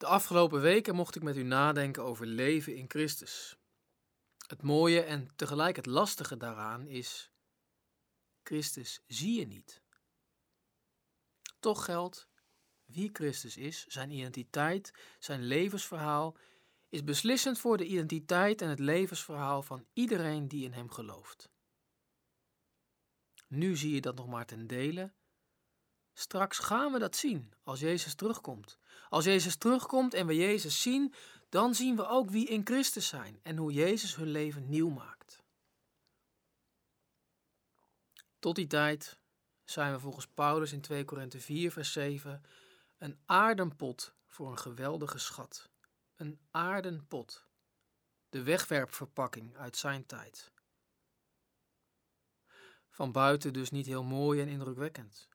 De afgelopen weken mocht ik met u nadenken over leven in Christus. Het mooie en tegelijk het lastige daaraan is: Christus zie je niet. Toch geldt, wie Christus is, zijn identiteit, zijn levensverhaal, is beslissend voor de identiteit en het levensverhaal van iedereen die in hem gelooft. Nu zie je dat nog maar ten dele. Straks gaan we dat zien als Jezus terugkomt. Als Jezus terugkomt en we Jezus zien, dan zien we ook wie in Christus zijn en hoe Jezus hun leven nieuw maakt. Tot die tijd zijn we volgens Paulus in 2 Korinthe 4, vers 7 een aardenpot voor een geweldige schat. Een aardenpot. De wegwerpverpakking uit zijn tijd. Van buiten dus niet heel mooi en indrukwekkend,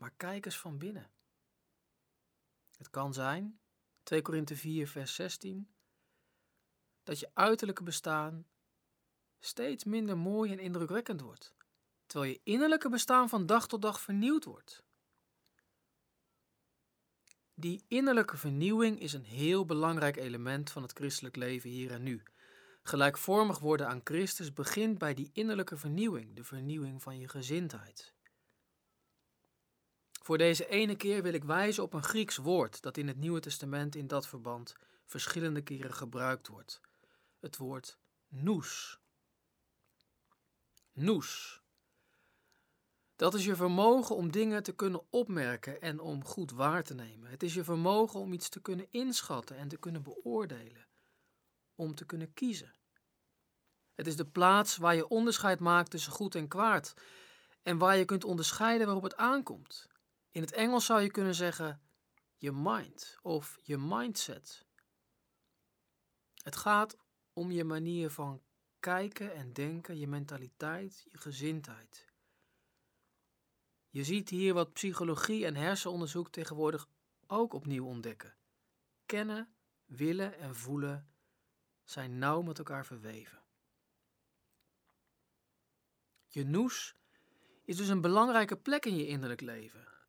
maar kijk eens van binnen. Het kan zijn, 2 Korinthe 4, vers 16, dat je uiterlijke bestaan steeds minder mooi en indrukwekkend wordt, terwijl je innerlijke bestaan van dag tot dag vernieuwd wordt. Die innerlijke vernieuwing is een heel belangrijk element van het christelijk leven hier en nu. Gelijkvormig worden aan Christus begint bij die innerlijke vernieuwing, de vernieuwing van je gezindheid. Voor deze ene keer wil ik wijzen op een Grieks woord dat in het Nieuwe Testament in dat verband verschillende keren gebruikt wordt. Het woord nous. Nous. Dat is je vermogen om dingen te kunnen opmerken en om goed waar te nemen. Het is je vermogen om iets te kunnen inschatten en te kunnen beoordelen. Om te kunnen kiezen. Het is de plaats waar je onderscheid maakt tussen goed en kwaad. En waar je kunt onderscheiden waarop het aankomt. In het Engels zou je kunnen zeggen je mind of je mindset. Het gaat om je manier van kijken en denken, je mentaliteit, je gezindheid. Je ziet hier wat psychologie en hersenonderzoek tegenwoordig ook opnieuw ontdekken. Kennen, willen en voelen zijn nauw met elkaar verweven. Je noes is dus een belangrijke plek in je innerlijk leven.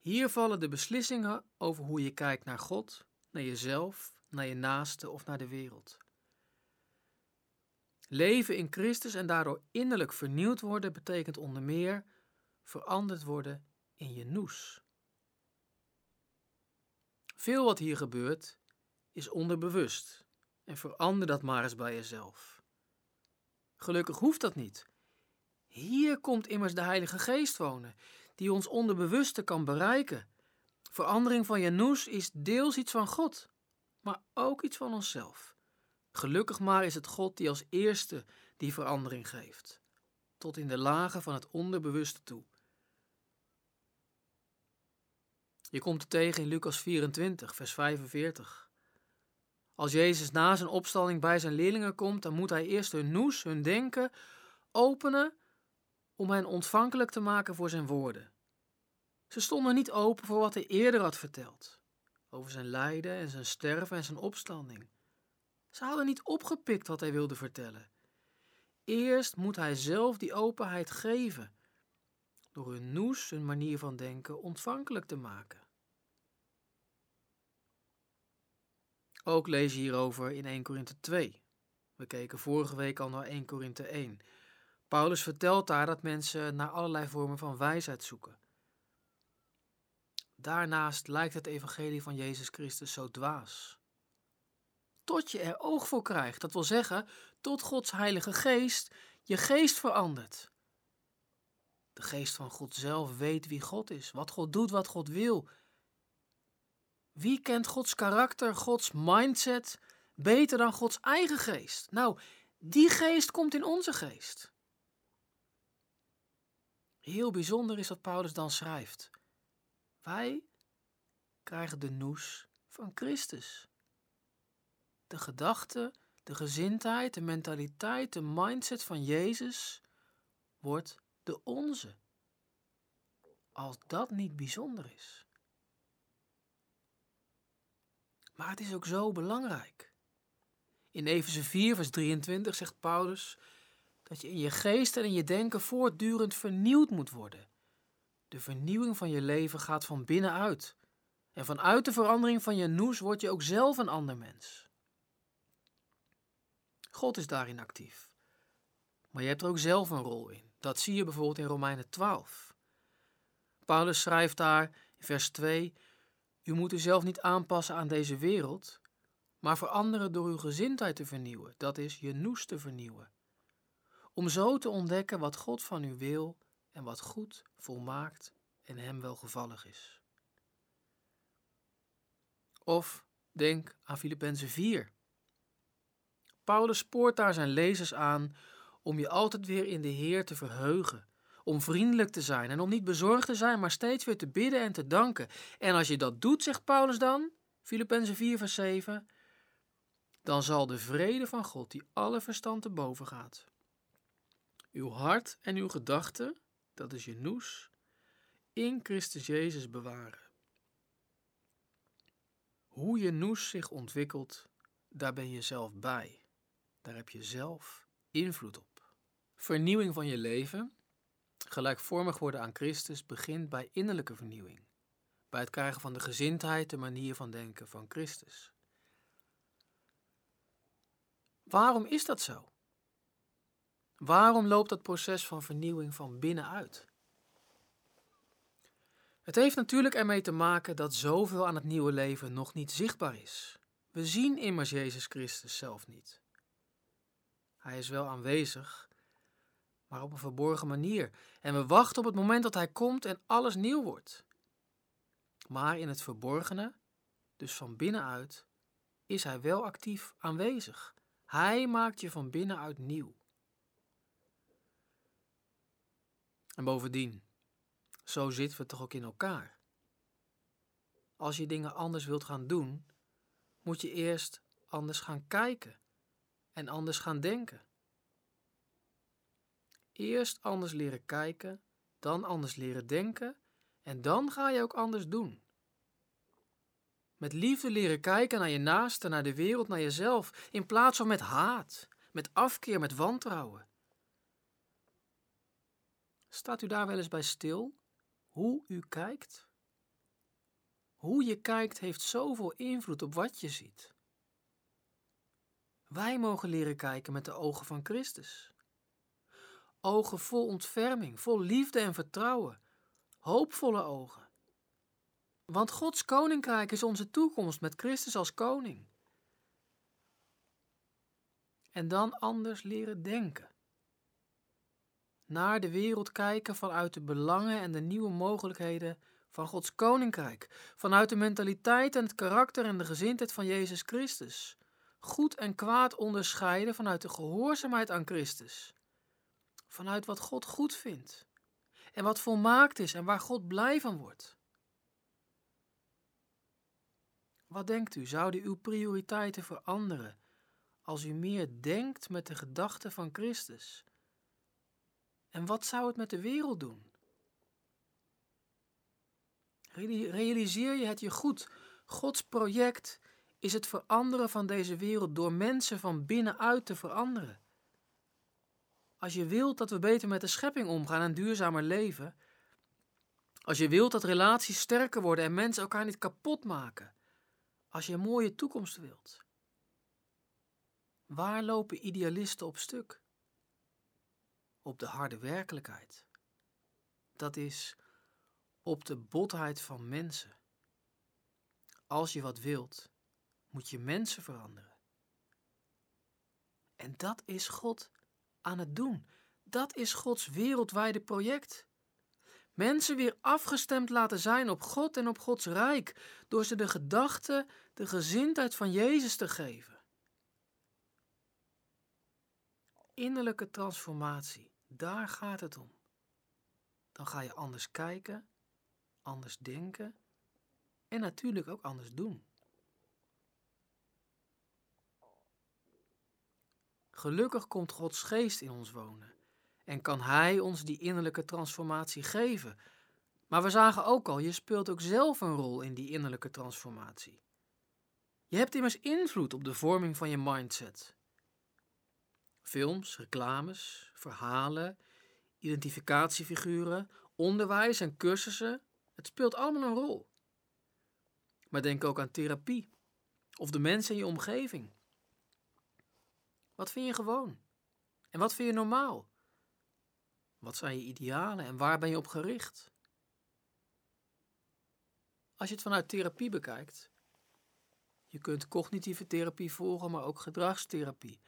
Hier vallen de beslissingen over hoe je kijkt naar God, naar jezelf, naar je naaste of naar de wereld. Leven in Christus en daardoor innerlijk vernieuwd worden betekent onder meer veranderd worden in je noes. Veel wat hier gebeurt is onderbewust en verander dat maar eens bij jezelf. Gelukkig hoeft dat niet. Hier komt immers de Heilige Geest wonen, die ons onderbewuste kan bereiken. Verandering van je noes is deels iets van God, maar ook iets van onszelf. Gelukkig maar is het God die als eerste die verandering geeft, tot in de lagen van het onderbewuste toe. Je komt het tegen in Lucas 24, vers 45. Als Jezus na zijn opstanding bij zijn leerlingen komt, dan moet hij eerst hun noes, hun denken, openen om hen ontvankelijk te maken voor zijn woorden. Ze stonden niet open voor wat hij eerder had verteld, over zijn lijden en zijn sterven en zijn opstanding. Ze hadden niet opgepikt wat hij wilde vertellen. Eerst moet hij zelf die openheid geven, door hun noes, hun manier van denken, ontvankelijk te maken. Ook lees je hierover in 1 Korinthe 2. We keken vorige week al naar 1 Korinthe 1. Paulus vertelt daar dat mensen naar allerlei vormen van wijsheid zoeken. Daarnaast lijkt het evangelie van Jezus Christus zo dwaas. Tot je er oog voor krijgt, dat wil zeggen, tot Gods Heilige Geest je geest verandert. De geest van God zelf weet wie God is, wat God doet, wat God wil. Wie kent Gods karakter, Gods mindset beter dan Gods eigen geest? Nou, die geest komt in onze geest. Heel bijzonder is wat Paulus dan schrijft. Wij krijgen de noes van Christus. De gedachte, de gezindheid, de mentaliteit, de mindset van Jezus wordt de onze. Als dat niet bijzonder is. Maar het is ook zo belangrijk. In Efeze 4, vers 23 zegt Paulus dat je in je geest en in je denken voortdurend vernieuwd moet worden. De vernieuwing van je leven gaat van binnenuit. En vanuit de verandering van je noes word je ook zelf een ander mens. God is daarin actief. Maar je hebt er ook zelf een rol in. Dat zie je bijvoorbeeld in Romeinen 12. Paulus schrijft daar in vers 2: U moet uzelf niet aanpassen aan deze wereld, maar veranderen door uw gezindheid te vernieuwen, dat is je noes te vernieuwen. Om zo te ontdekken wat God van u wil en wat goed, volmaakt en hem welgevallig is. Of denk aan Filippenzen 4. Paulus spoort daar zijn lezers aan om je altijd weer in de Heer te verheugen, om vriendelijk te zijn en om niet bezorgd te zijn, maar steeds weer te bidden en te danken. En als je dat doet, zegt Paulus dan, Filippenzen 4 vers 7, dan zal de vrede van God, die alle verstand te boven gaat, uw hart en uw gedachten, dat is je noes, in Christus Jezus bewaren. Hoe je noes zich ontwikkelt, daar ben je zelf bij. Daar heb je zelf invloed op. Vernieuwing van je leven, gelijkvormig worden aan Christus, begint bij innerlijke vernieuwing. Bij het krijgen van de gezindheid, de manier van denken van Christus. Waarom is dat zo? Waarom loopt dat proces van vernieuwing van binnenuit? Het heeft natuurlijk ermee te maken dat zoveel aan het nieuwe leven nog niet zichtbaar is. We zien immers Jezus Christus zelf niet. Hij is wel aanwezig, maar op een verborgen manier. En we wachten op het moment dat Hij komt en alles nieuw wordt. Maar in het verborgene, dus van binnenuit, is Hij wel actief aanwezig. Hij maakt je van binnenuit nieuw. En bovendien, zo zitten we toch ook in elkaar. Als je dingen anders wilt gaan doen, moet je eerst anders gaan kijken en anders gaan denken. Eerst anders leren kijken, dan anders leren denken en dan ga je ook anders doen. Met liefde leren kijken naar je naaste, naar de wereld, naar jezelf, in plaats van met haat, met afkeer, met wantrouwen. Staat u daar wel eens bij stil? Hoe u kijkt? Hoe je kijkt heeft zoveel invloed op wat je ziet. Wij mogen leren kijken met de ogen van Christus. Ogen vol ontferming, vol liefde en vertrouwen, hoopvolle ogen. Want Gods koninkrijk is onze toekomst met Christus als koning. En dan anders leren denken. Naar de wereld kijken vanuit de belangen en de nieuwe mogelijkheden van Gods koninkrijk, vanuit de mentaliteit en het karakter en de gezindheid van Jezus Christus goed en kwaad onderscheiden vanuit de gehoorzaamheid aan Christus. Vanuit wat God goed vindt. En wat volmaakt is en waar God blij van wordt. Wat denkt u, zouden uw prioriteiten veranderen als u meer denkt met de gedachten van Christus? En wat zou het met de wereld doen? Realiseer je het je goed? Gods project is het veranderen van deze wereld door mensen van binnenuit te veranderen. Als je wilt dat we beter met de schepping omgaan en duurzamer leven, als je wilt dat relaties sterker worden en mensen elkaar niet kapot maken, als je een mooie toekomst wilt. Waar lopen idealisten op stuk? Op de harde werkelijkheid. Dat is op de botheid van mensen. Als je wat wilt, moet je mensen veranderen. En dat is God aan het doen. Dat is Gods wereldwijde project. Mensen weer afgestemd laten zijn op God en op Gods rijk, door ze de gedachte, de gezindheid van Jezus te geven. Innerlijke transformatie, daar gaat het om. Dan ga je anders kijken, anders denken en natuurlijk ook anders doen. Gelukkig komt Gods geest in ons wonen en kan Hij ons die innerlijke transformatie geven. Maar we zagen ook al, je speelt ook zelf een rol in die innerlijke transformatie. Je hebt immers invloed op de vorming van je mindset. Films, reclames, verhalen, identificatiefiguren, onderwijs en cursussen, het speelt allemaal een rol. Maar denk ook aan therapie of de mensen in je omgeving. Wat vind je gewoon? En wat vind je normaal? Wat zijn je idealen en waar ben je op gericht? Als je het vanuit therapie bekijkt, je kunt cognitieve therapie volgen, maar ook gedragstherapie.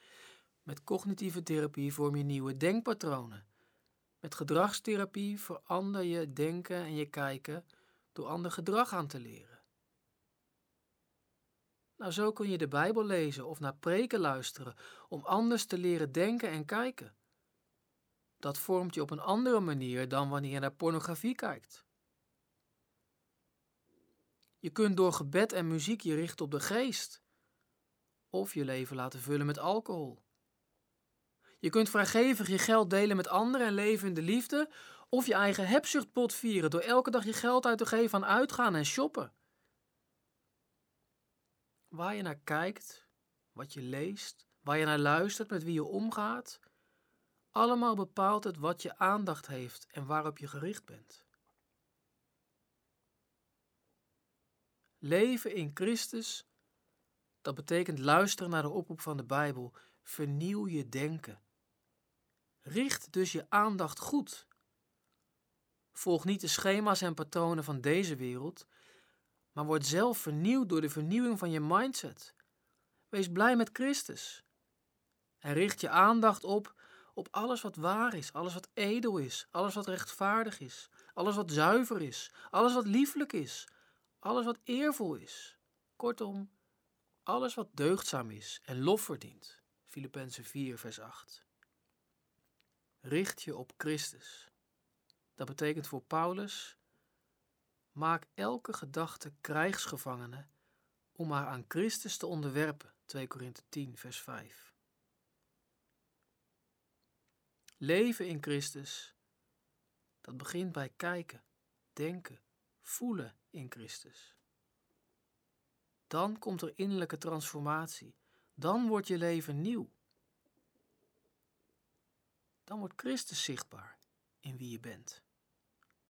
Met cognitieve therapie vorm je nieuwe denkpatronen. Met gedragstherapie verander je denken en je kijken door ander gedrag aan te leren. Nou, zo kun je de Bijbel lezen of naar preken luisteren om anders te leren denken en kijken. Dat vormt je op een andere manier dan wanneer je naar pornografie kijkt. Je kunt door gebed en muziek je richten op de geest, of je leven laten vullen met alcohol. Je kunt vrijgevig je geld delen met anderen en leven in de liefde, of je eigen hebzuchtpot vieren door elke dag je geld uit te geven aan uitgaan en shoppen. Waar je naar kijkt, wat je leest, waar je naar luistert, met wie je omgaat, allemaal bepaalt het wat je aandacht heeft en waarop je gericht bent. Leven in Christus, dat betekent luisteren naar de oproep van de Bijbel. Vernieuw je denken. Richt dus je aandacht goed. Volg niet de schema's en patronen van deze wereld, maar word zelf vernieuwd door de vernieuwing van je mindset. Wees blij met Christus. En richt je aandacht op, op alles wat waar is, alles wat edel is, alles wat rechtvaardig is, alles wat zuiver is, alles wat lieflijk is, alles wat eervol is. Kortom, alles wat deugdzaam is en lof verdient. Filippenzen 4, vers 8. Richt je op Christus. Dat betekent voor Paulus: maak elke gedachte krijgsgevangene om haar aan Christus te onderwerpen. 2 Korinthe 10, vers 5. Leven in Christus, dat begint bij kijken, denken, voelen in Christus. Dan komt er innerlijke transformatie. Dan wordt je leven nieuw. Dan wordt Christus zichtbaar in wie je bent.